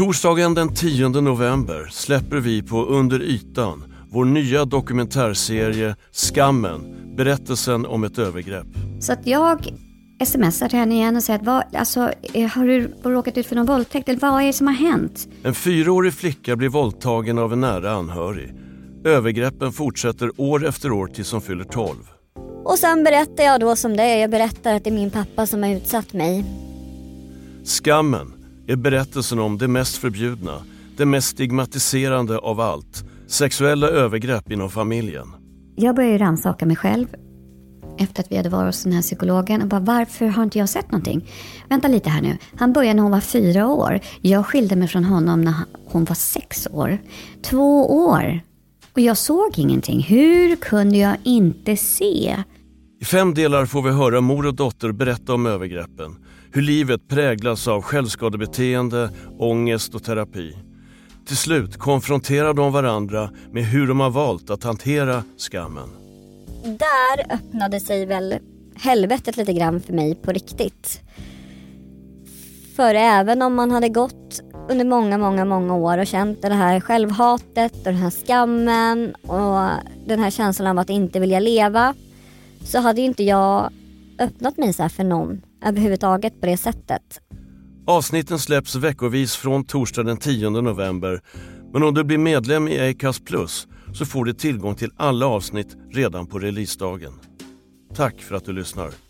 Torsdagen den 10 november släpper vi på Under ytan vår nya dokumentärserie Skammen, berättelsen om ett övergrepp. Så att jag smsar till henne igen och säger att vad, alltså, eh, har du råkat ut för någon våldtäkt eller vad är det som har hänt? En fyraårig flicka blir våldtagen av en nära anhörig. Övergreppen fortsätter år efter år tills hon fyller 12. Och sen berättar jag då som det är. Jag berättar att det är min pappa som har utsatt mig. Skammen är berättelsen om det mest förbjudna, det mest stigmatiserande av allt. Sexuella övergrepp inom familjen. Jag började rannsaka mig själv efter att vi hade varit hos den här psykologen och bara varför har inte jag sett någonting? Vänta lite här nu. Han började när hon var fyra år. Jag skilde mig från honom när hon var sex år. Två år. Och jag såg ingenting. Hur kunde jag inte se? I fem delar får vi höra mor och dotter berätta om övergreppen. Hur livet präglas av självskadebeteende, ångest och terapi. Till slut konfronterar de varandra med hur de har valt att hantera skammen. Där öppnade sig väl helvetet lite grann för mig på riktigt. För även om man hade gått under många, många, många år och känt det här självhatet och den här skammen och den här känslan av att inte vilja leva så hade ju inte jag öppnat mig så här för någon överhuvudtaget på det sättet. Avsnitten släpps veckovis från torsdag den 10 november. Men om du blir medlem i Acast Plus så får du tillgång till alla avsnitt redan på releasedagen. Tack för att du lyssnar.